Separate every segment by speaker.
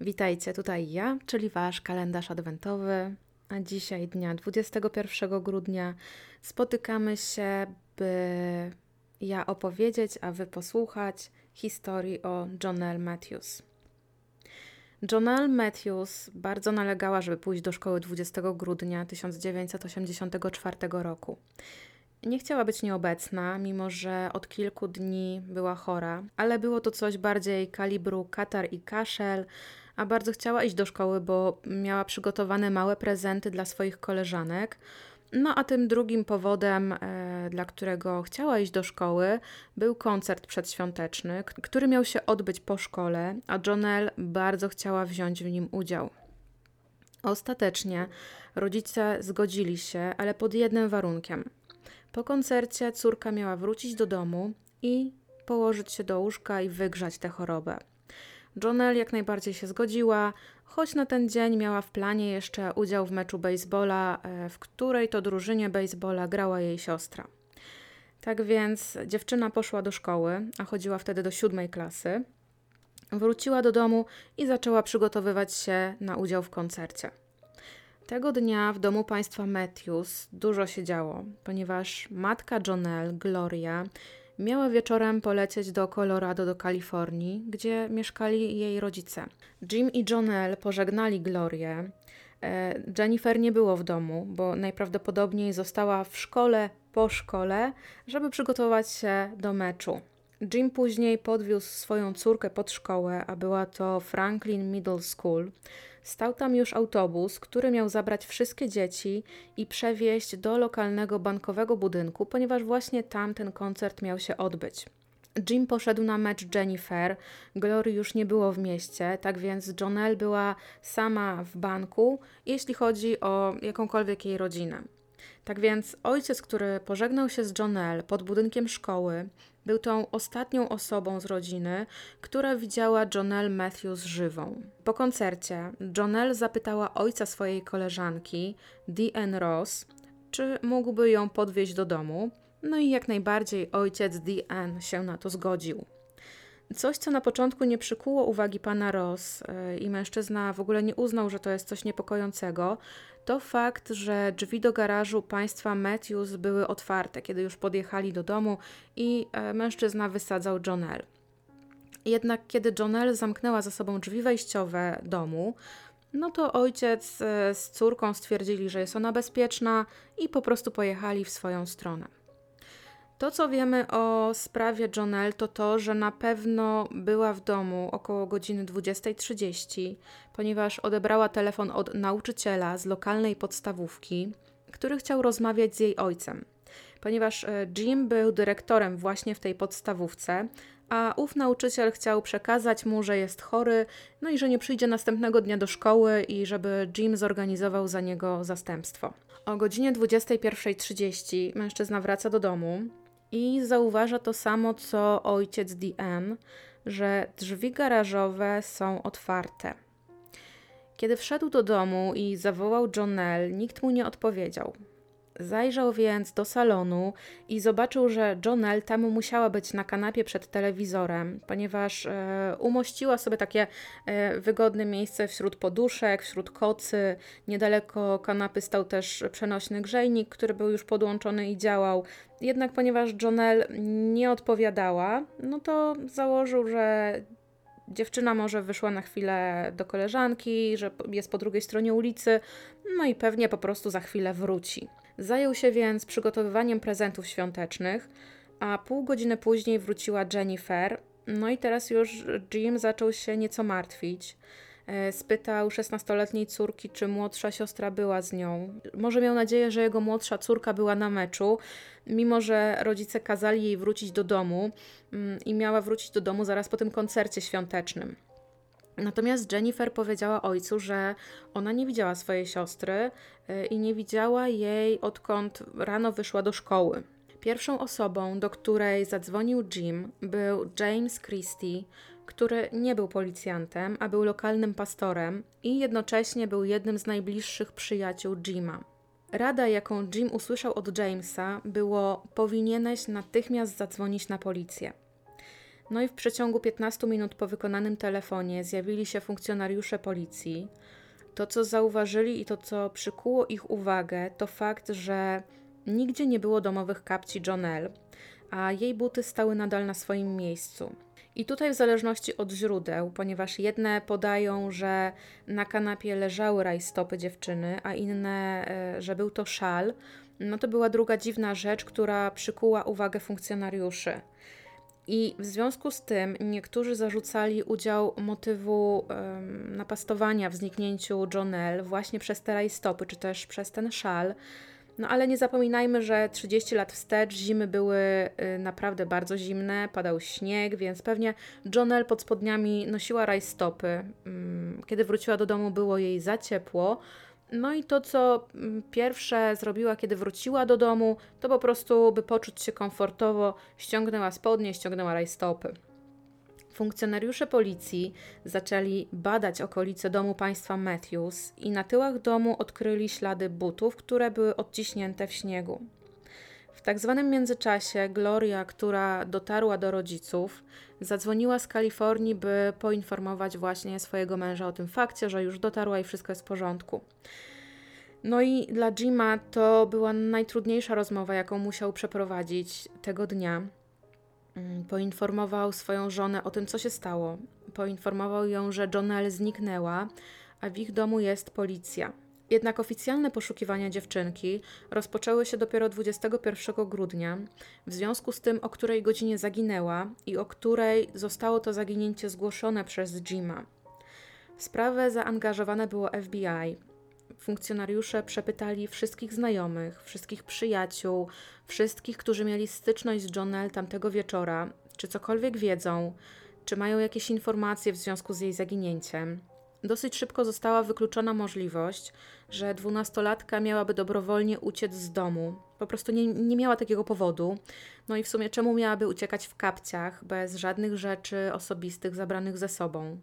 Speaker 1: Witajcie, tutaj ja, czyli Wasz kalendarz adwentowy. A dzisiaj, dnia 21 grudnia, spotykamy się, by ja opowiedzieć, a Wy posłuchać historii o Jonelle Matthews. Jonelle Matthews bardzo nalegała, żeby pójść do szkoły 20 grudnia 1984 roku. Nie chciała być nieobecna, mimo że od kilku dni była chora, ale było to coś bardziej kalibru katar i kaszel, a bardzo chciała iść do szkoły, bo miała przygotowane małe prezenty dla swoich koleżanek. No a tym drugim powodem, e, dla którego chciała iść do szkoły, był koncert przedświąteczny, który miał się odbyć po szkole, a Jonelle bardzo chciała wziąć w nim udział. Ostatecznie rodzice zgodzili się, ale pod jednym warunkiem. Po koncercie córka miała wrócić do domu i położyć się do łóżka i wygrzać tę chorobę. Jonelle jak najbardziej się zgodziła, choć na ten dzień miała w planie jeszcze udział w meczu baseballa, e, w której to drużynie baseballa grała jej siostra. Tak więc dziewczyna poszła do szkoły, a chodziła wtedy do siódmej klasy. Wróciła do domu i zaczęła przygotowywać się na udział w koncercie. Tego dnia w domu państwa Matthews dużo się działo, ponieważ matka Jonelle, Gloria, miała wieczorem polecieć do Colorado, do Kalifornii, gdzie mieszkali jej rodzice. Jim i Jonelle pożegnali Glorię. E, Jennifer nie było w domu, bo najprawdopodobniej została w szkole po szkole, żeby przygotować się do meczu. Jim później podwiózł swoją córkę pod szkołę, a była to Franklin Middle School. Stał tam już autobus, który miał zabrać wszystkie dzieci i przewieźć do lokalnego bankowego budynku, ponieważ właśnie tam ten koncert miał się odbyć. Jim poszedł na mecz Jennifer, Glory już nie było w mieście, tak więc Jonelle była sama w banku, jeśli chodzi o jakąkolwiek jej rodzinę. Tak więc ojciec, który pożegnał się z Jonelle pod budynkiem szkoły, był tą ostatnią osobą z rodziny, która widziała Jonelle Matthews żywą. Po koncercie Jonelle zapytała ojca swojej koleżanki, D.N. Ross, czy mógłby ją podwieźć do domu. No i jak najbardziej ojciec D.N. się na to zgodził. Coś, co na początku nie przykuło uwagi pana Ross yy, i mężczyzna w ogóle nie uznał, że to jest coś niepokojącego, to fakt, że drzwi do garażu państwa Matthews były otwarte, kiedy już podjechali do domu i yy, mężczyzna wysadzał Jonelle. Jednak kiedy Jonelle zamknęła za sobą drzwi wejściowe domu, no to ojciec yy, z córką stwierdzili, że jest ona bezpieczna i po prostu pojechali w swoją stronę. To, co wiemy o sprawie Jonelle, to to, że na pewno była w domu około godziny 20.30, ponieważ odebrała telefon od nauczyciela z lokalnej podstawówki, który chciał rozmawiać z jej ojcem. Ponieważ e, Jim był dyrektorem właśnie w tej podstawówce, a ów nauczyciel chciał przekazać mu, że jest chory, no i że nie przyjdzie następnego dnia do szkoły i żeby Jim zorganizował za niego zastępstwo. O godzinie 21.30 mężczyzna wraca do domu, i zauważa to samo co ojciec DM, że drzwi garażowe są otwarte. Kiedy wszedł do domu i zawołał Jonelle, nikt mu nie odpowiedział. Zajrzał więc do salonu i zobaczył, że Jonelle tam musiała być na kanapie przed telewizorem, ponieważ e, umościła sobie takie e, wygodne miejsce wśród poduszek, wśród kocy. Niedaleko kanapy stał też przenośny grzejnik, który był już podłączony i działał. Jednak ponieważ Jonelle nie odpowiadała, no to założył, że dziewczyna może wyszła na chwilę do koleżanki, że jest po drugiej stronie ulicy, no i pewnie po prostu za chwilę wróci. Zajął się więc przygotowywaniem prezentów świątecznych, a pół godziny później wróciła Jennifer. No i teraz już Jim zaczął się nieco martwić. E, spytał 16-letniej córki, czy młodsza siostra była z nią. Może miał nadzieję, że jego młodsza córka była na meczu, mimo że rodzice kazali jej wrócić do domu mm, i miała wrócić do domu zaraz po tym koncercie świątecznym. Natomiast Jennifer powiedziała ojcu, że ona nie widziała swojej siostry y, i nie widziała jej odkąd rano wyszła do szkoły. Pierwszą osobą, do której zadzwonił Jim, był James Christie, który nie był policjantem, a był lokalnym pastorem i jednocześnie był jednym z najbliższych przyjaciół Jima. Rada, jaką Jim usłyszał od Jamesa, było: powinieneś natychmiast zadzwonić na policję. No i w przeciągu 15 minut po wykonanym telefonie zjawili się funkcjonariusze policji. To, co zauważyli i to, co przykuło ich uwagę, to fakt, że nigdzie nie było domowych kapci Jonelle, a jej buty stały nadal na swoim miejscu. I tutaj, w zależności od źródeł, ponieważ jedne podają, że na kanapie leżały rajstopy dziewczyny, a inne, e, że był to szal, no to była druga dziwna rzecz, która przykuła uwagę funkcjonariuszy. I w związku z tym niektórzy zarzucali udział motywu um, napastowania w zniknięciu Jonelle właśnie przez te rajstopy, czy też przez ten szal. No ale nie zapominajmy, że 30 lat wstecz zimy były y, naprawdę bardzo zimne, padał śnieg, więc pewnie Jonelle pod spodniami nosiła rajstopy. Mm, kiedy wróciła do domu, było jej za ciepło. No i to, co mm, pierwsze zrobiła, kiedy wróciła do domu, to po prostu, by poczuć się komfortowo, ściągnęła spodnie, ściągnęła rajstopy. Funkcjonariusze policji zaczęli badać okolice domu państwa Matthews i na tyłach domu odkryli ślady butów, które były odciśnięte w śniegu. W tak zwanym międzyczasie Gloria, która dotarła do rodziców, zadzwoniła z Kalifornii, by poinformować właśnie swojego męża o tym fakcie, że już dotarła i wszystko jest w porządku. No i dla Jima to była najtrudniejsza rozmowa, jaką musiał przeprowadzić tego dnia. Mm, poinformował swoją żonę o tym, co się stało. Poinformował ją, że Jonelle zniknęła, a w ich domu jest policja. Jednak oficjalne poszukiwania dziewczynki rozpoczęły się dopiero 21 grudnia, w związku z tym, o której godzinie zaginęła i o której zostało to zaginięcie zgłoszone przez Jima. W sprawę zaangażowane było FBI. Funkcjonariusze przepytali wszystkich znajomych, wszystkich przyjaciół, wszystkich, którzy mieli styczność z Jonelle tamtego wieczora, czy cokolwiek wiedzą, czy mają jakieś informacje w związku z jej zaginięciem. Dosyć szybko została wykluczona możliwość, że dwunastolatka miałaby dobrowolnie uciec z domu. Po prostu nie, nie miała takiego powodu. No i w sumie czemu miałaby uciekać w kapciach, bez żadnych rzeczy osobistych zabranych ze sobą?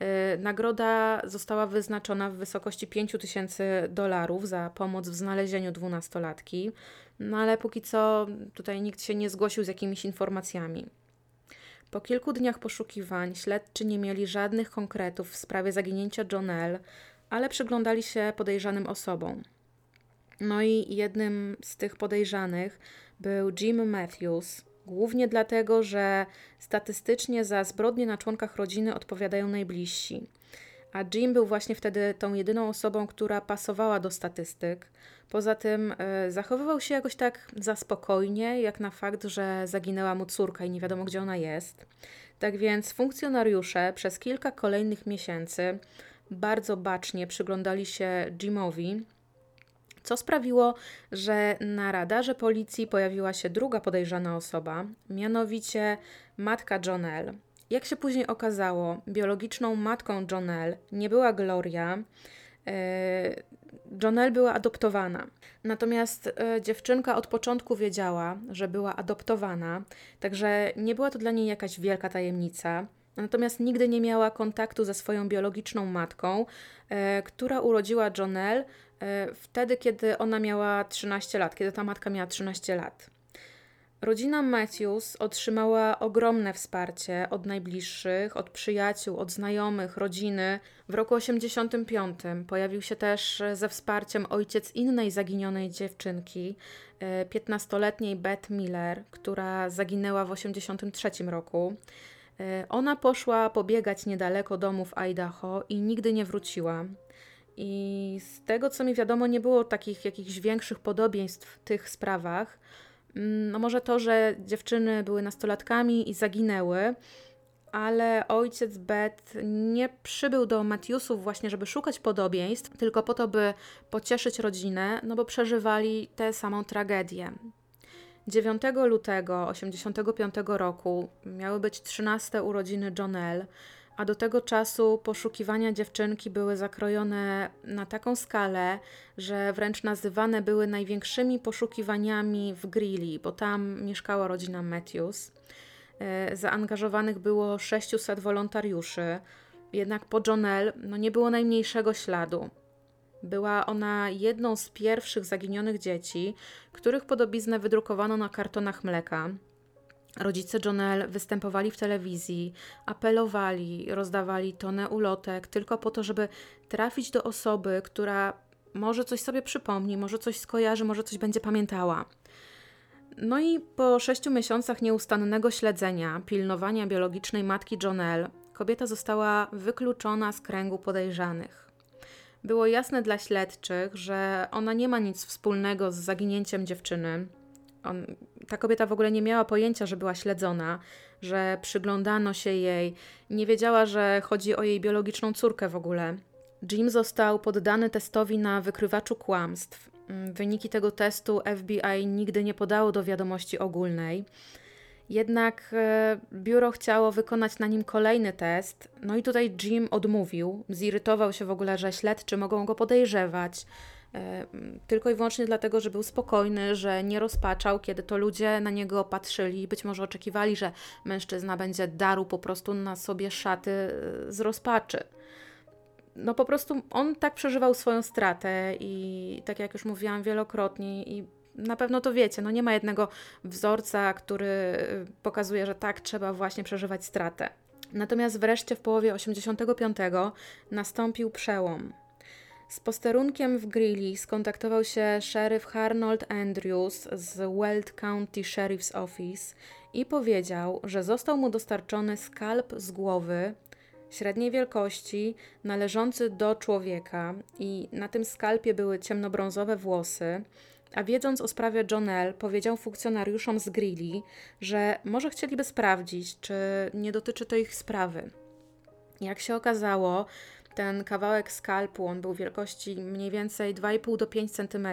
Speaker 1: Yy, nagroda została wyznaczona w wysokości 5000 dolarów za pomoc w znalezieniu dwunastolatki, no ale póki co tutaj nikt się nie zgłosił z jakimiś informacjami. Po kilku dniach poszukiwań śledczy nie mieli żadnych konkretów w sprawie zaginięcia Jonelle, ale przyglądali się podejrzanym osobom. No i jednym z tych podejrzanych był Jim Matthews, głównie dlatego, że statystycznie za zbrodnie na członkach rodziny odpowiadają najbliżsi. A Jim był właśnie wtedy tą jedyną osobą, która pasowała do statystyk. Poza tym y, zachowywał się jakoś tak za spokojnie, jak na fakt, że zaginęła mu córka i nie wiadomo, gdzie ona jest. Tak więc funkcjonariusze przez kilka kolejnych miesięcy bardzo bacznie przyglądali się Jimowi, co sprawiło, że na radarze policji pojawiła się druga podejrzana osoba, mianowicie matka Jonelle. Jak się później okazało, biologiczną matką Jonelle nie była Gloria. Jonelle była adoptowana. Natomiast e, dziewczynka od początku wiedziała, że była adoptowana, także nie była to dla niej jakaś wielka tajemnica. Natomiast nigdy nie miała kontaktu ze swoją biologiczną matką, e, która urodziła Jonelle wtedy, kiedy ona miała 13 lat, kiedy ta matka miała 13 lat. Rodzina Matthews otrzymała ogromne wsparcie od najbliższych, od przyjaciół, od znajomych, rodziny. W roku 85 pojawił się też ze wsparciem ojciec innej zaginionej dziewczynki, 15-letniej e, Beth Miller, która zaginęła w 83 roku. E, ona poszła pobiegać niedaleko domu w Idaho i nigdy nie wróciła. I z tego co mi wiadomo, nie było takich jakichś większych podobieństw w tych sprawach. Mm, no może to, że dziewczyny były nastolatkami i zaginęły, ale ojciec Beth nie przybył do Matiusów właśnie, żeby szukać podobieństw, tylko po to, by pocieszyć rodzinę, no bo przeżywali tę samą tragedię. 9 lutego 1985 roku miały być 13 urodziny Jonelle, a do tego czasu poszukiwania dziewczynki były zakrojone na taką skalę, że wręcz nazywane były największymi poszukiwaniami w Greeley, bo tam mieszkała rodzina Matthews. E, zaangażowanych było 600 wolontariuszy, jednak po Jonelle no nie było najmniejszego śladu. Była ona jedną z pierwszych zaginionych dzieci, których podobiznę wydrukowano na kartonach mleka. Rodzice Jonelle występowali w telewizji, apelowali, rozdawali tonę ulotek tylko po to, żeby trafić do osoby, która może coś sobie przypomni, może coś skojarzy, może coś będzie pamiętała. No i po sześciu miesiącach nieustannego śledzenia, pilnowania biologicznej matki Jonelle, kobieta została wykluczona z kręgu podejrzanych. Było jasne dla śledczych, że ona nie ma nic wspólnego z zaginięciem dziewczyny. On, ta kobieta w ogóle nie miała pojęcia, że była śledzona, że przyglądano się jej, nie wiedziała, że chodzi o jej biologiczną córkę w ogóle. Jim został poddany testowi na wykrywaczu kłamstw. Mm, wyniki tego testu FBI nigdy nie podało do wiadomości ogólnej. Jednak e, biuro chciało wykonać na nim kolejny test, no i tutaj Jim odmówił. Zirytował się w ogóle, że śledczy mogą go podejrzewać. E, tylko i wyłącznie dlatego, że był spokojny, że nie rozpaczał, kiedy to ludzie na niego patrzyli. Być może oczekiwali, że mężczyzna będzie darł po prostu na sobie szaty e, z rozpaczy no po prostu on tak przeżywał swoją stratę i tak jak już mówiłam wielokrotnie i na pewno to wiecie, no nie ma jednego wzorca, który y, pokazuje, że tak trzeba właśnie przeżywać stratę. Natomiast wreszcie w połowie 85 nastąpił przełom. Z posterunkiem w Greeley skontaktował się szeryf Harnold Andrews z Weld County Sheriff's Office i powiedział, że został mu dostarczony skalp z głowy średniej wielkości, należący do człowieka i na tym skalpie były ciemnobrązowe włosy, a wiedząc o sprawie Jonelle, powiedział funkcjonariuszom z Grilli, że może chcieliby sprawdzić, czy nie dotyczy to ich sprawy. Jak się okazało, ten kawałek skalpu, on był wielkości mniej więcej 2,5 do 5 cm,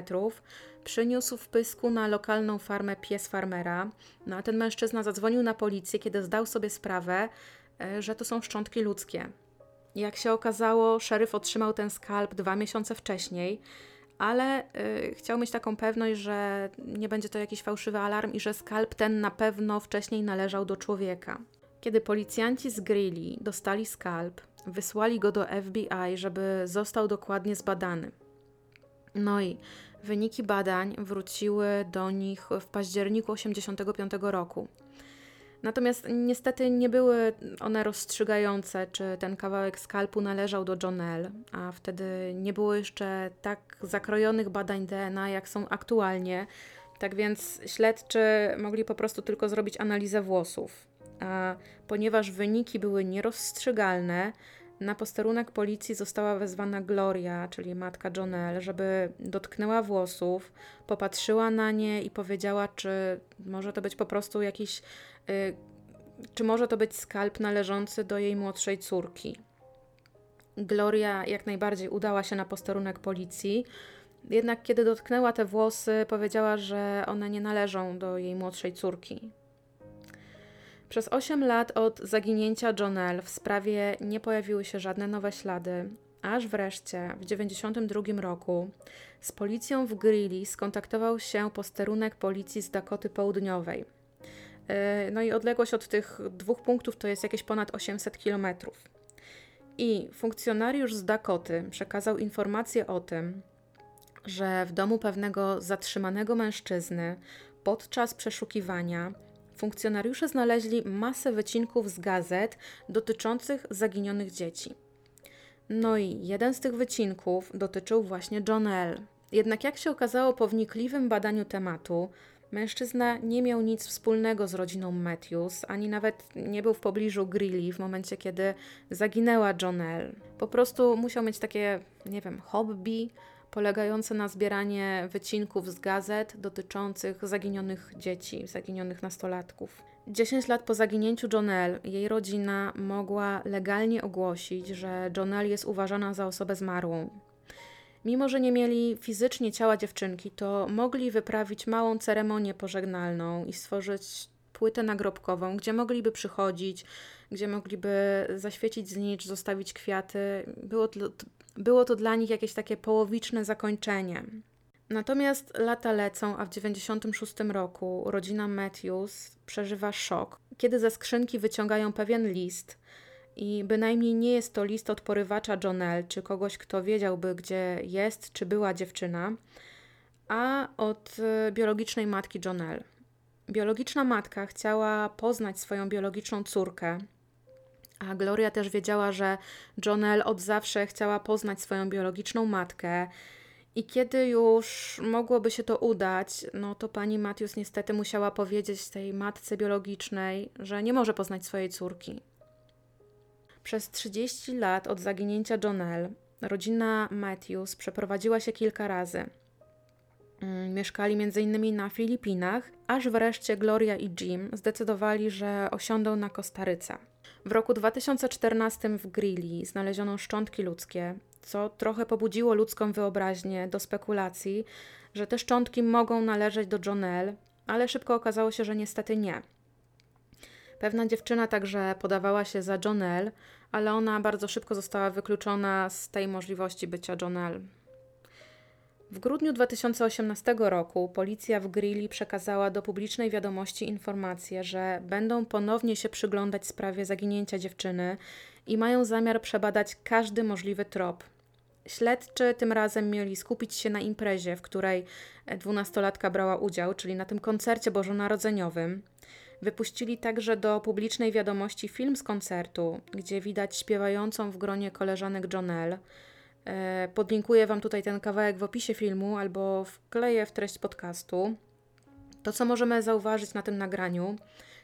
Speaker 1: przyniósł w pysku na lokalną farmę pies farmera. No a ten mężczyzna zadzwonił na policję, kiedy zdał sobie sprawę, E, że to są szczątki ludzkie. Jak się okazało, szeryf otrzymał ten skalp dwa miesiące wcześniej, ale y, chciał mieć taką pewność, że nie będzie to jakiś fałszywy alarm i że skalp ten na pewno wcześniej należał do człowieka. Kiedy policjanci z Greeley dostali skalp, wysłali go do FBI, żeby został dokładnie zbadany. No i wyniki badań wróciły do nich w październiku 1985 roku. Natomiast niestety nie były one rozstrzygające, czy ten kawałek skalpu należał do Jonelle, a wtedy nie było jeszcze tak zakrojonych badań DNA, jak są aktualnie. Tak więc śledczy mogli po prostu tylko zrobić analizę włosów. A ponieważ wyniki były nierozstrzygalne, na posterunek policji została wezwana Gloria, czyli matka Jonelle, żeby dotknęła włosów, popatrzyła na nie i powiedziała, czy może to być po prostu jakiś Y, czy może to być skalp należący do jej młodszej córki. Gloria jak najbardziej udała się na posterunek policji, jednak kiedy dotknęła te włosy, powiedziała, że one nie należą do jej młodszej córki. Przez 8 lat od zaginięcia Jonelle w sprawie nie pojawiły się żadne nowe ślady, aż wreszcie w 1992 roku z policją w Greeley skontaktował się posterunek policji z Dakoty Południowej. E, no i odległość od tych dwóch punktów to jest jakieś ponad 800 kilometrów. I funkcjonariusz z Dakoty przekazał informację o tym, że w domu pewnego zatrzymanego mężczyzny podczas przeszukiwania funkcjonariusze znaleźli masę wycinków z gazet dotyczących zaginionych dzieci. No i jeden z tych wycinków dotyczył właśnie John L. Jednak jak się okazało po wnikliwym badaniu tematu, Mężczyzna nie miał nic wspólnego z rodziną Matthews, ani nawet nie był w pobliżu Grilli w momencie, kiedy zaginęła Jonelle. Po prostu musiał mieć takie, nie wiem, hobby polegające na zbieranie wycinków z gazet dotyczących zaginionych dzieci, zaginionych nastolatków. 10 lat po zaginięciu Jonelle, jej rodzina mogła legalnie ogłosić, że Jonelle jest uważana za osobę zmarłą. Mimo, że nie mieli fizycznie ciała dziewczynki, to mogli wyprawić małą ceremonię pożegnalną i stworzyć płytę nagrobkową, gdzie mogliby przychodzić, gdzie mogliby zaświecić znicz, zostawić kwiaty. Było to, było to dla nich jakieś takie połowiczne zakończenie. Natomiast lata lecą, a w 96 roku rodzina Matthews przeżywa szok, kiedy ze skrzynki wyciągają pewien list, i bynajmniej nie jest to list od porywacza Jonelle, czy kogoś, kto wiedziałby, gdzie jest, czy była dziewczyna, a od e, biologicznej matki Jonelle. Biologiczna matka chciała poznać swoją biologiczną córkę, a Gloria też wiedziała, że Jonel od zawsze chciała poznać swoją biologiczną matkę. I kiedy już mogłoby się to udać, no to pani Matthews niestety musiała powiedzieć tej matce biologicznej, że nie może poznać swojej córki. Przez 30 lat od zaginięcia Jonel rodzina Matthews przeprowadziła się kilka razy. Mm, mieszkali m.in. na Filipinach, aż wreszcie Gloria i Jim zdecydowali, że osiądą na Kostaryce. W roku 2014 w Grilli znaleziono szczątki ludzkie, co trochę pobudziło ludzką wyobraźnię do spekulacji, że te szczątki mogą należeć do Jonelle, ale szybko okazało się, że niestety nie. Pewna dziewczyna także podawała się za Jonelle, ale ona bardzo szybko została wykluczona z tej możliwości bycia Jonelle. W grudniu 2018 roku policja w Grilli przekazała do publicznej wiadomości informację, że będą ponownie się przyglądać sprawie zaginięcia dziewczyny i mają zamiar przebadać każdy możliwy trop. Śledczy tym razem mieli skupić się na imprezie, w której dwunastolatka brała udział, czyli na tym koncercie bożonarodzeniowym. Wypuścili także do publicznej wiadomości film z koncertu, gdzie widać śpiewającą w gronie koleżanek Jonelle. E, podlinkuję Wam tutaj ten kawałek w opisie filmu albo wkleję w treść podcastu. To, co możemy zauważyć na tym nagraniu,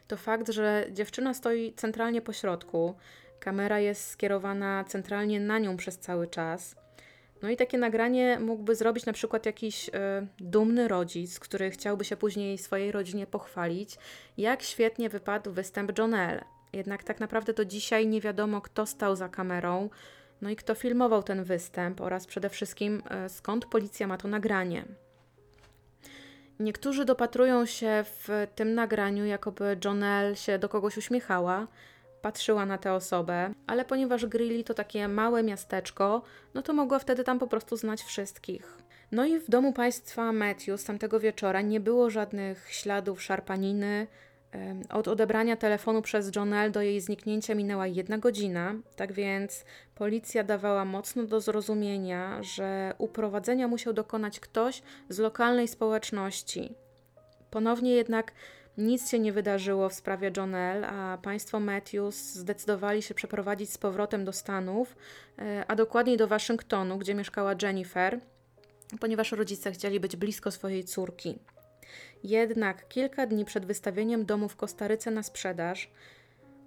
Speaker 1: to fakt, że dziewczyna stoi centralnie po środku. Kamera jest skierowana centralnie na nią przez cały czas. No i takie nagranie mógłby zrobić na przykład jakiś y, dumny rodzic, który chciałby się później swojej rodzinie pochwalić, jak świetnie wypadł występ Jonelle. Jednak tak naprawdę do dzisiaj nie wiadomo, kto stał za kamerą, no i kto filmował ten występ oraz przede wszystkim y, skąd policja ma to nagranie. Niektórzy dopatrują się w tym nagraniu, jakoby Jonelle się do kogoś uśmiechała, patrzyła na tę osobę, ale ponieważ Grilli to takie małe miasteczko, no to mogła wtedy tam po prostu znać wszystkich. No i w domu państwa Matthews tamtego wieczora nie było żadnych śladów szarpaniny. Od odebrania telefonu przez Jonelle do jej zniknięcia minęła jedna godzina, tak więc policja dawała mocno do zrozumienia, że uprowadzenia musiał dokonać ktoś z lokalnej społeczności. Ponownie jednak nic się nie wydarzyło w sprawie Jonelle, a państwo Matthews zdecydowali się przeprowadzić z powrotem do Stanów, e, a dokładniej do Waszyngtonu, gdzie mieszkała Jennifer, ponieważ rodzice chcieli być blisko swojej córki. Jednak kilka dni przed wystawieniem domu w Kostaryce na sprzedaż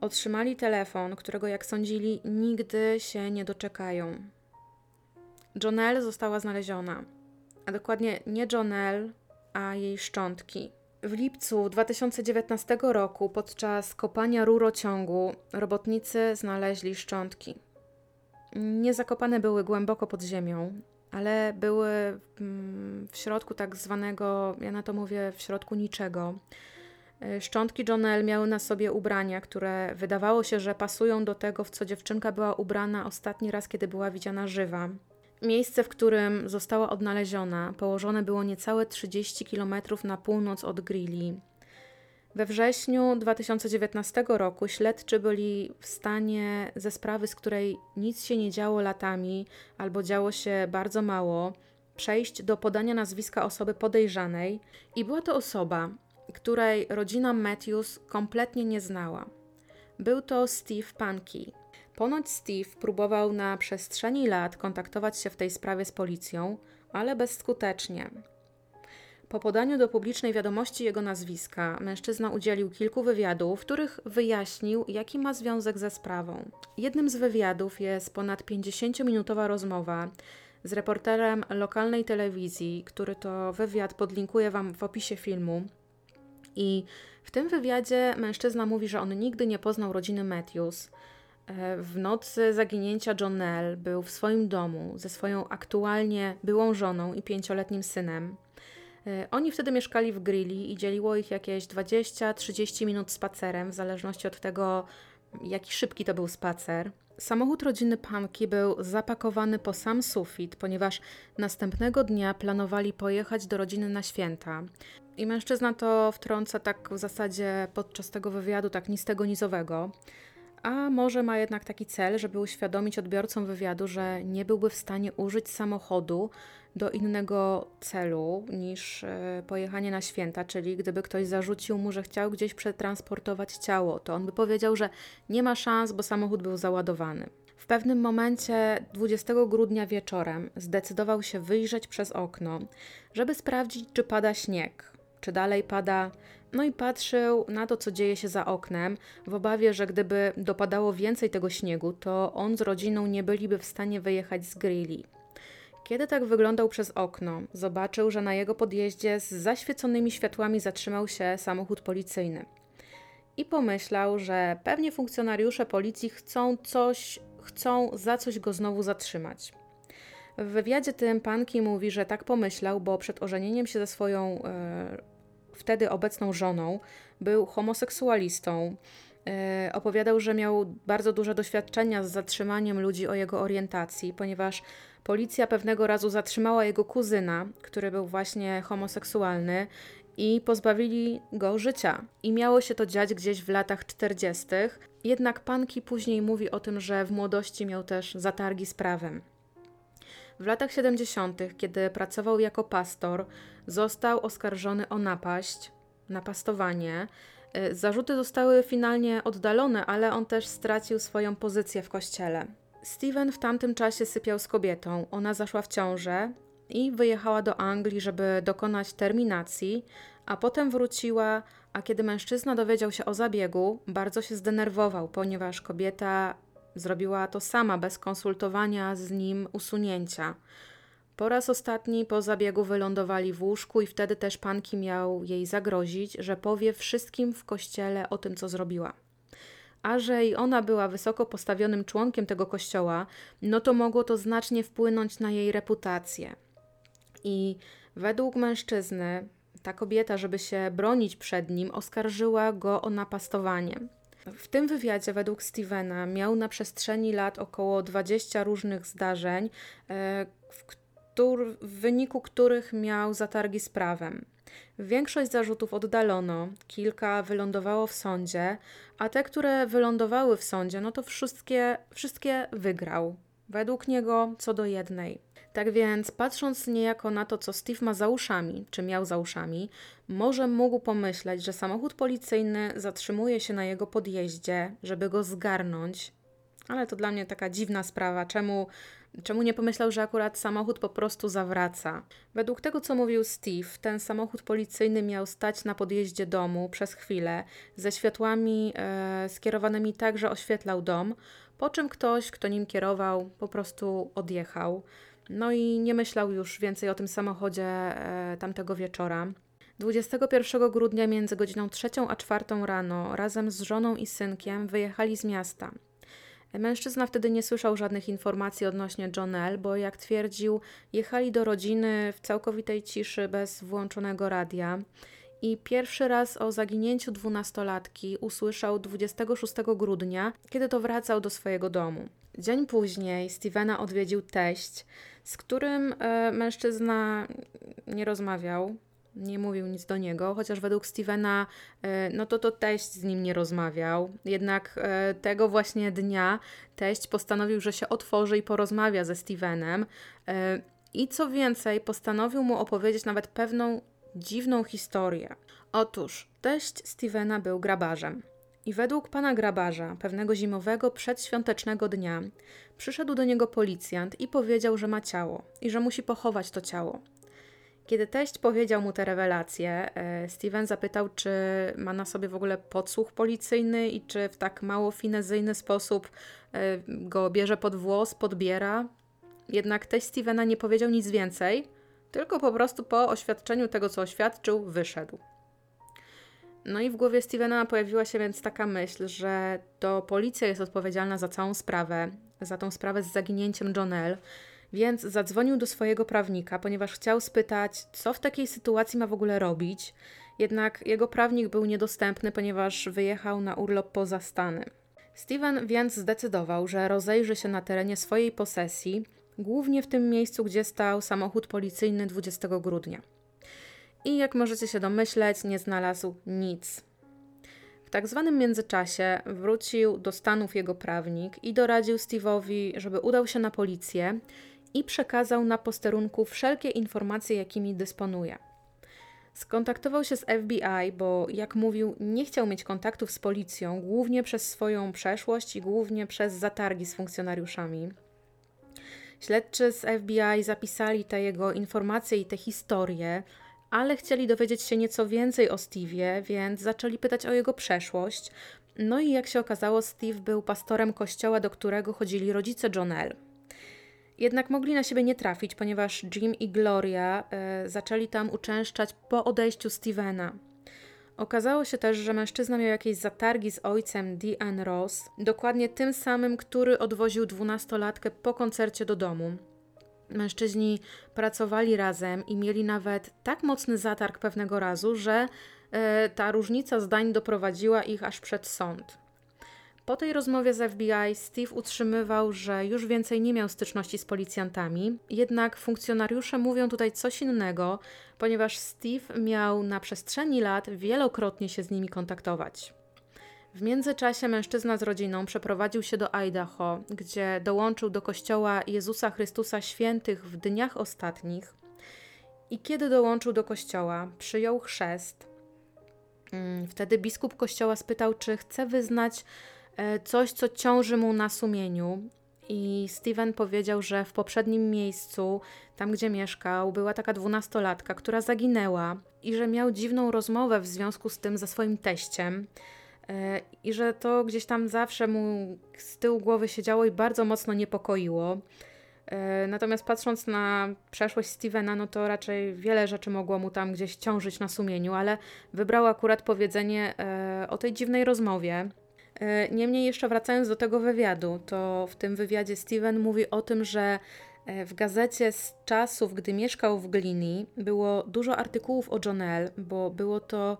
Speaker 1: otrzymali telefon, którego jak sądzili nigdy się nie doczekają. Jonelle została znaleziona, a dokładnie nie Jonelle, a jej szczątki. W lipcu 2019 roku podczas kopania rurociągu robotnicy znaleźli szczątki. Nie zakopane były głęboko pod ziemią, ale były mm, w środku tak zwanego, ja na to mówię, w środku niczego. E, szczątki Jonelle miały na sobie ubrania, które wydawało się, że pasują do tego, w co dziewczynka była ubrana ostatni raz, kiedy była widziana żywa. Miejsce, w którym została odnaleziona, położone było niecałe 30 km na północ od Grilli. We wrześniu 2019 roku śledczy byli w stanie ze sprawy, z której nic się nie działo latami albo działo się bardzo mało, przejść do podania nazwiska osoby podejrzanej, i była to osoba, której rodzina Matthews kompletnie nie znała. Był to Steve Pankey. Ponoć Steve próbował na przestrzeni lat kontaktować się w tej sprawie z policją, ale bezskutecznie. Po podaniu do publicznej wiadomości jego nazwiska, mężczyzna udzielił kilku wywiadów, w których wyjaśnił, jaki ma związek ze sprawą. Jednym z wywiadów jest ponad 50-minutowa rozmowa z reporterem lokalnej telewizji, który to wywiad podlinkuję Wam w opisie filmu. I w tym wywiadzie mężczyzna mówi, że on nigdy nie poznał rodziny Matthews, E, w nocy zaginięcia Jonelle był w swoim domu ze swoją aktualnie byłą żoną i pięcioletnim synem. E, oni wtedy mieszkali w Grilli i dzieliło ich jakieś 20-30 minut spacerem, w zależności od tego, jaki szybki to był spacer. Samochód rodziny Panki był zapakowany po sam sufit, ponieważ następnego dnia planowali pojechać do rodziny na święta. I mężczyzna to wtrąca tak w zasadzie podczas tego wywiadu, tak nistego nizowego A może ma jednak taki cel, żeby uświadomić odbiorcom wywiadu, że nie byłby w stanie użyć samochodu do innego celu niż e, pojechanie na święta, czyli gdyby ktoś zarzucił mu, że chciał gdzieś przetransportować ciało, to on by powiedział, że nie ma szans, bo samochód był załadowany. W pewnym momencie 20 grudnia wieczorem zdecydował się wyjrzeć przez okno, żeby sprawdzić, czy pada śnieg, czy dalej pada. No i patrzył na to, co dzieje się za oknem, w obawie, że gdyby dopadało więcej tego śniegu, to on z rodziną nie byliby w stanie wyjechać z grilli. Kiedy tak wyglądał przez okno, zobaczył, że na jego podjeździe z zaświeconymi światłami zatrzymał się samochód policyjny. I pomyślał, że pewnie funkcjonariusze policji chcą coś, chcą za coś go znowu zatrzymać. W wywiadzie tym Panki mówi, że tak pomyślał, bo przed ożenieniem się ze swoją e, wtedy obecną żoną był homoseksualistą. E, opowiadał, że miał bardzo duże doświadczenia z zatrzymaniem ludzi o jego orientacji, ponieważ policja pewnego razu zatrzymała jego kuzyna, który był właśnie homoseksualny i pozbawili go życia. I miało się to dziać gdzieś w latach 40. Jednak Panki później mówi o tym, że w młodości miał też zatargi z prawem. W latach 70., kiedy pracował jako pastor, został oskarżony o napaść, napastowanie. Y, zarzuty zostały finalnie oddalone, ale on też stracił swoją pozycję w kościele. Steven w tamtym czasie sypiał z kobietą. Ona zaszła w ciążę i wyjechała do Anglii, żeby dokonać terminacji, a potem wróciła. A kiedy mężczyzna dowiedział się o zabiegu, bardzo się zdenerwował, ponieważ kobieta zrobiła to sama, bez konsultowania z nim usunięcia. Po raz ostatni po zabiegu wylądowali w łóżku i wtedy też panki miał jej zagrozić, że powie wszystkim w kościele o tym, co zrobiła. A że i ona była wysoko postawionym członkiem tego kościoła, no to mogło to znacznie wpłynąć na jej reputację. I według mężczyzny, ta kobieta, żeby się bronić przed nim, oskarżyła go o napastowanie. W tym wywiadzie, według Stevena, miał na przestrzeni lat około 20 różnych zdarzeń, e, w, w wyniku których miał zatargi z prawem. Większość zarzutów oddalono, kilka wylądowało w sądzie, a te, które wylądowały w sądzie, no to wszystkie, wszystkie wygrał. Według niego co do jednej. Tak więc, patrząc niejako na to, co Steve ma za uszami, czy miał za uszami, może mógł pomyśleć, że samochód policyjny zatrzymuje się na jego podjeździe, żeby go zgarnąć. Ale to dla mnie taka dziwna sprawa. Czemu, czemu nie pomyślał, że akurat samochód po prostu zawraca? Według tego, co mówił Steve, ten samochód policyjny miał stać na podjeździe domu przez chwilę, ze światłami e, skierowanymi tak, że oświetlał dom, po czym ktoś, kto nim kierował, po prostu odjechał. No i nie myślał już więcej o tym samochodzie e, tamtego wieczora. 21 grudnia między godziną 3 a 4 rano razem z żoną i synkiem wyjechali z miasta. Mężczyzna wtedy nie słyszał żadnych informacji odnośnie Jonelle, bo jak twierdził, jechali do rodziny w całkowitej ciszy bez włączonego radia. I pierwszy raz o zaginięciu dwunastolatki usłyszał 26 grudnia, kiedy to wracał do swojego domu. Dzień później Stevena odwiedził teść, z którym e, mężczyzna nie rozmawiał, nie mówił nic do niego, chociaż według Stevena, e, no to to teść z nim nie rozmawiał. Jednak e, tego właśnie dnia teść postanowił, że się otworzy i porozmawia ze Stevenem. I co więcej, postanowił mu opowiedzieć nawet pewną dziwną historię. Otóż teść Stevena był grabarzem. I według pana grabarza, pewnego zimowego przedświątecznego dnia, przyszedł do niego policjant i powiedział, że ma ciało i że musi pochować to ciało. Kiedy teść powiedział mu te rewelacje, e, Steven zapytał, czy ma na sobie w ogóle podsłuch policyjny i czy w tak mało finezyjny sposób e, go bierze pod włos, podbiera. Jednak teść Stevena nie powiedział nic więcej, tylko po prostu po oświadczeniu tego, co oświadczył, wyszedł. No i w głowie Stevena pojawiła się więc taka myśl, że to policja jest odpowiedzialna za całą sprawę, za tą sprawę z zaginięciem Jonelle, więc zadzwonił do swojego prawnika, ponieważ chciał spytać, co w takiej sytuacji ma w ogóle robić. Jednak jego prawnik był niedostępny, ponieważ wyjechał na urlop poza Stany. Steven więc zdecydował, że rozejrzy się na terenie swojej posesji, głównie w tym miejscu, gdzie stał samochód policyjny 20 grudnia. I jak możecie się domyśleć, nie znalazł nic. tak zwanym międzyczasie wrócił do Stanów jego prawnik i doradził Steve'owi, żeby udał się na policję i przekazał na posterunku wszelkie informacje, jakimi dysponuje. Skontaktował się z FBI, bo jak mówił, nie chciał mieć kontaktów z policją, głównie przez swoją przeszłość i głównie przez zatargi z funkcjonariuszami. Śledczy z FBI zapisali te jego informacje i te historie, ale chcieli dowiedzieć się nieco więcej o Steve'ie, więc zaczęli pytać o jego przeszłość. No i jak się okazało, Steve był pastorem kościoła, do którego chodzili rodzice Jonelle. Jednak mogli na siebie nie trafić, ponieważ Jim i Gloria e, zaczęli tam uczęszczać po odejściu Stevena. Okazało się też, że mężczyzna miał jakieś zatargi z ojcem Dean Ross, dokładnie tym samym, który odwoził dwunastolatkę po koncercie do domu. Mężczyźni pracowali razem i mieli nawet tak mocny zatarg pewnego razu, że e, ta różnica zdań doprowadziła ich aż przed sąd. Po tej rozmowie z FBI Steve utrzymywał, że już więcej nie miał styczności z policjantami, jednak funkcjonariusze mówią tutaj coś innego, ponieważ Steve miał na przestrzeni lat wielokrotnie się z nimi kontaktować. W międzyczasie mężczyzna z rodziną przeprowadził się do Idaho, gdzie dołączył do kościoła Jezusa Chrystusa Świętych w dniach ostatnich. I kiedy dołączył do kościoła, przyjął chrzest. Mm, wtedy biskup kościoła spytał, czy chce wyznać e, coś, co ciąży mu na sumieniu. I Steven powiedział, że w poprzednim miejscu, tam gdzie mieszkał, była taka dwunastolatka, która zaginęła i że miał dziwną rozmowę w związku z tym ze swoim teściem i że to gdzieś tam zawsze mu z tyłu głowy siedziało i bardzo mocno niepokoiło. E, natomiast patrząc na przeszłość Stevena, no to raczej wiele rzeczy mogło mu tam gdzieś ciążyć na sumieniu, ale wybrał akurat powiedzenie e, o tej dziwnej rozmowie. Niemniej jeszcze wracając do tego wywiadu, to w tym wywiadzie Steven mówi o tym, że w gazecie z czasów, gdy mieszkał w Glini, było dużo artykułów o Jonelle, bo było to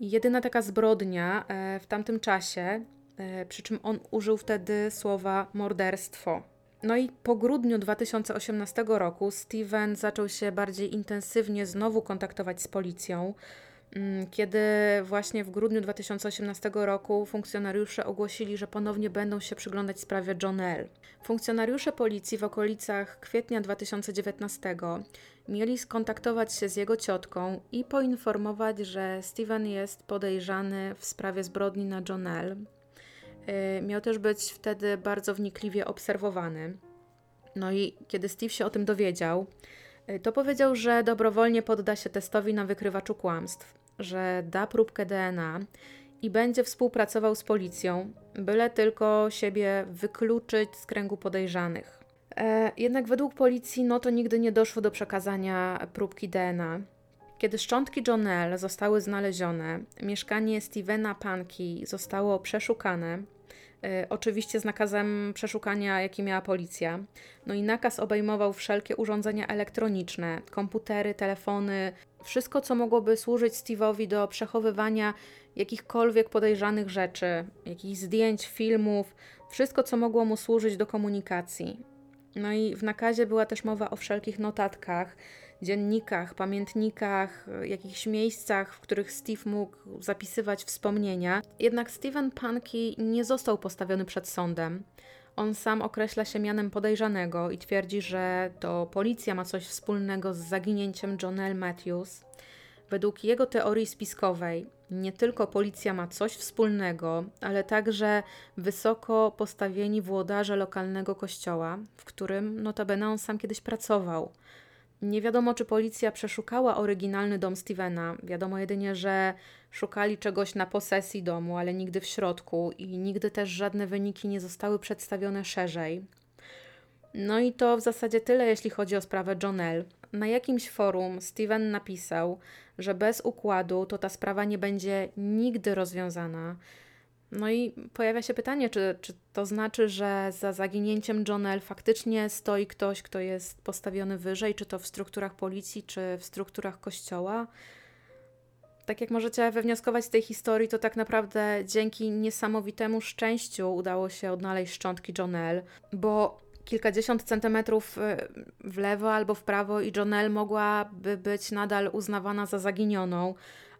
Speaker 1: jedyna taka zbrodnia e, w tamtym czasie, e, przy czym on użył wtedy słowa morderstwo. No i po grudniu 2018 roku Steven zaczął się bardziej intensywnie znowu kontaktować z policją. Mm, kiedy właśnie w grudniu 2018 roku funkcjonariusze ogłosili, że ponownie będą się przyglądać sprawie John L. Funkcjonariusze policji w okolicach kwietnia 2019 mieli skontaktować się z jego ciotką i poinformować, że Steven jest podejrzany w sprawie zbrodni na John L. Y, miał też być wtedy bardzo wnikliwie obserwowany. No i kiedy Steve się o tym dowiedział, y, to powiedział, że dobrowolnie podda się testowi na wykrywaczu kłamstw że da próbkę DNA i będzie współpracował z policją, byle tylko siebie wykluczyć z kręgu podejrzanych. E, jednak według policji no to nigdy nie doszło do przekazania próbki DNA. Kiedy szczątki Jonelle zostały znalezione, mieszkanie Stevena Panki zostało przeszukane, E, oczywiście z nakazem przeszukania, jaki miała policja. No i nakaz obejmował wszelkie urządzenia elektroniczne, komputery, telefony, wszystko, co mogłoby służyć Steve'owi do przechowywania jakichkolwiek podejrzanych rzeczy, jakichś zdjęć, filmów, wszystko, co mogło mu służyć do komunikacji. No i w nakazie była też mowa o wszelkich notatkach, dziennikach, pamiętnikach, jakichś miejscach, w których Steve mógł zapisywać wspomnienia. Jednak Steven Punky nie został postawiony przed sądem. On sam określa się mianem podejrzanego i twierdzi, że to policja ma coś wspólnego z zaginięciem Jonelle Matthews. Według jego teorii spiskowej, nie tylko policja ma coś wspólnego, ale także wysoko postawieni włodarze lokalnego kościoła, w którym notabene on sam kiedyś pracował. Nie wiadomo, czy policja przeszukała oryginalny dom Stevena. Wiadomo jedynie, że szukali czegoś na posesji domu, ale nigdy w środku i nigdy też żadne wyniki nie zostały przedstawione szerzej. No i to w zasadzie tyle, jeśli chodzi o sprawę Jonelle. Na jakimś forum Steven napisał, że bez układu to ta sprawa nie będzie nigdy rozwiązana. No i pojawia się pytanie, czy, czy to znaczy, że za zaginięciem Jonel faktycznie stoi ktoś, kto jest postawiony wyżej, czy to w strukturach policji, czy w strukturach kościoła? tak jak możecie wywnioskować z tej historii, to tak naprawdę dzięki niesamowitemu szczęściu udało się odnaleźć szczątki Jonel, bo kilkadziesiąt centymetrów y, w lewo albo w prawo i Jonel mogłaby być nadal uznawana za zaginioną,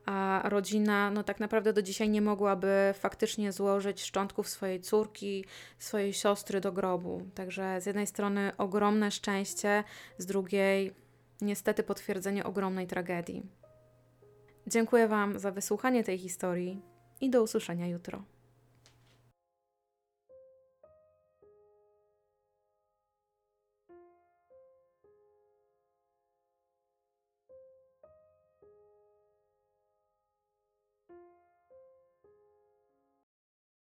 Speaker 1: a rodzina no tak naprawdę do dzisiaj nie mogłaby faktycznie złożyć szczątków swojej córki, swojej siostry do grobu. Także z jednej strony ogromne szczęście, z drugiej niestety potwierdzenie ogromnej tragedii. Dziękuję Wam za wysłuchanie tej historii i do usłyszenia jutro.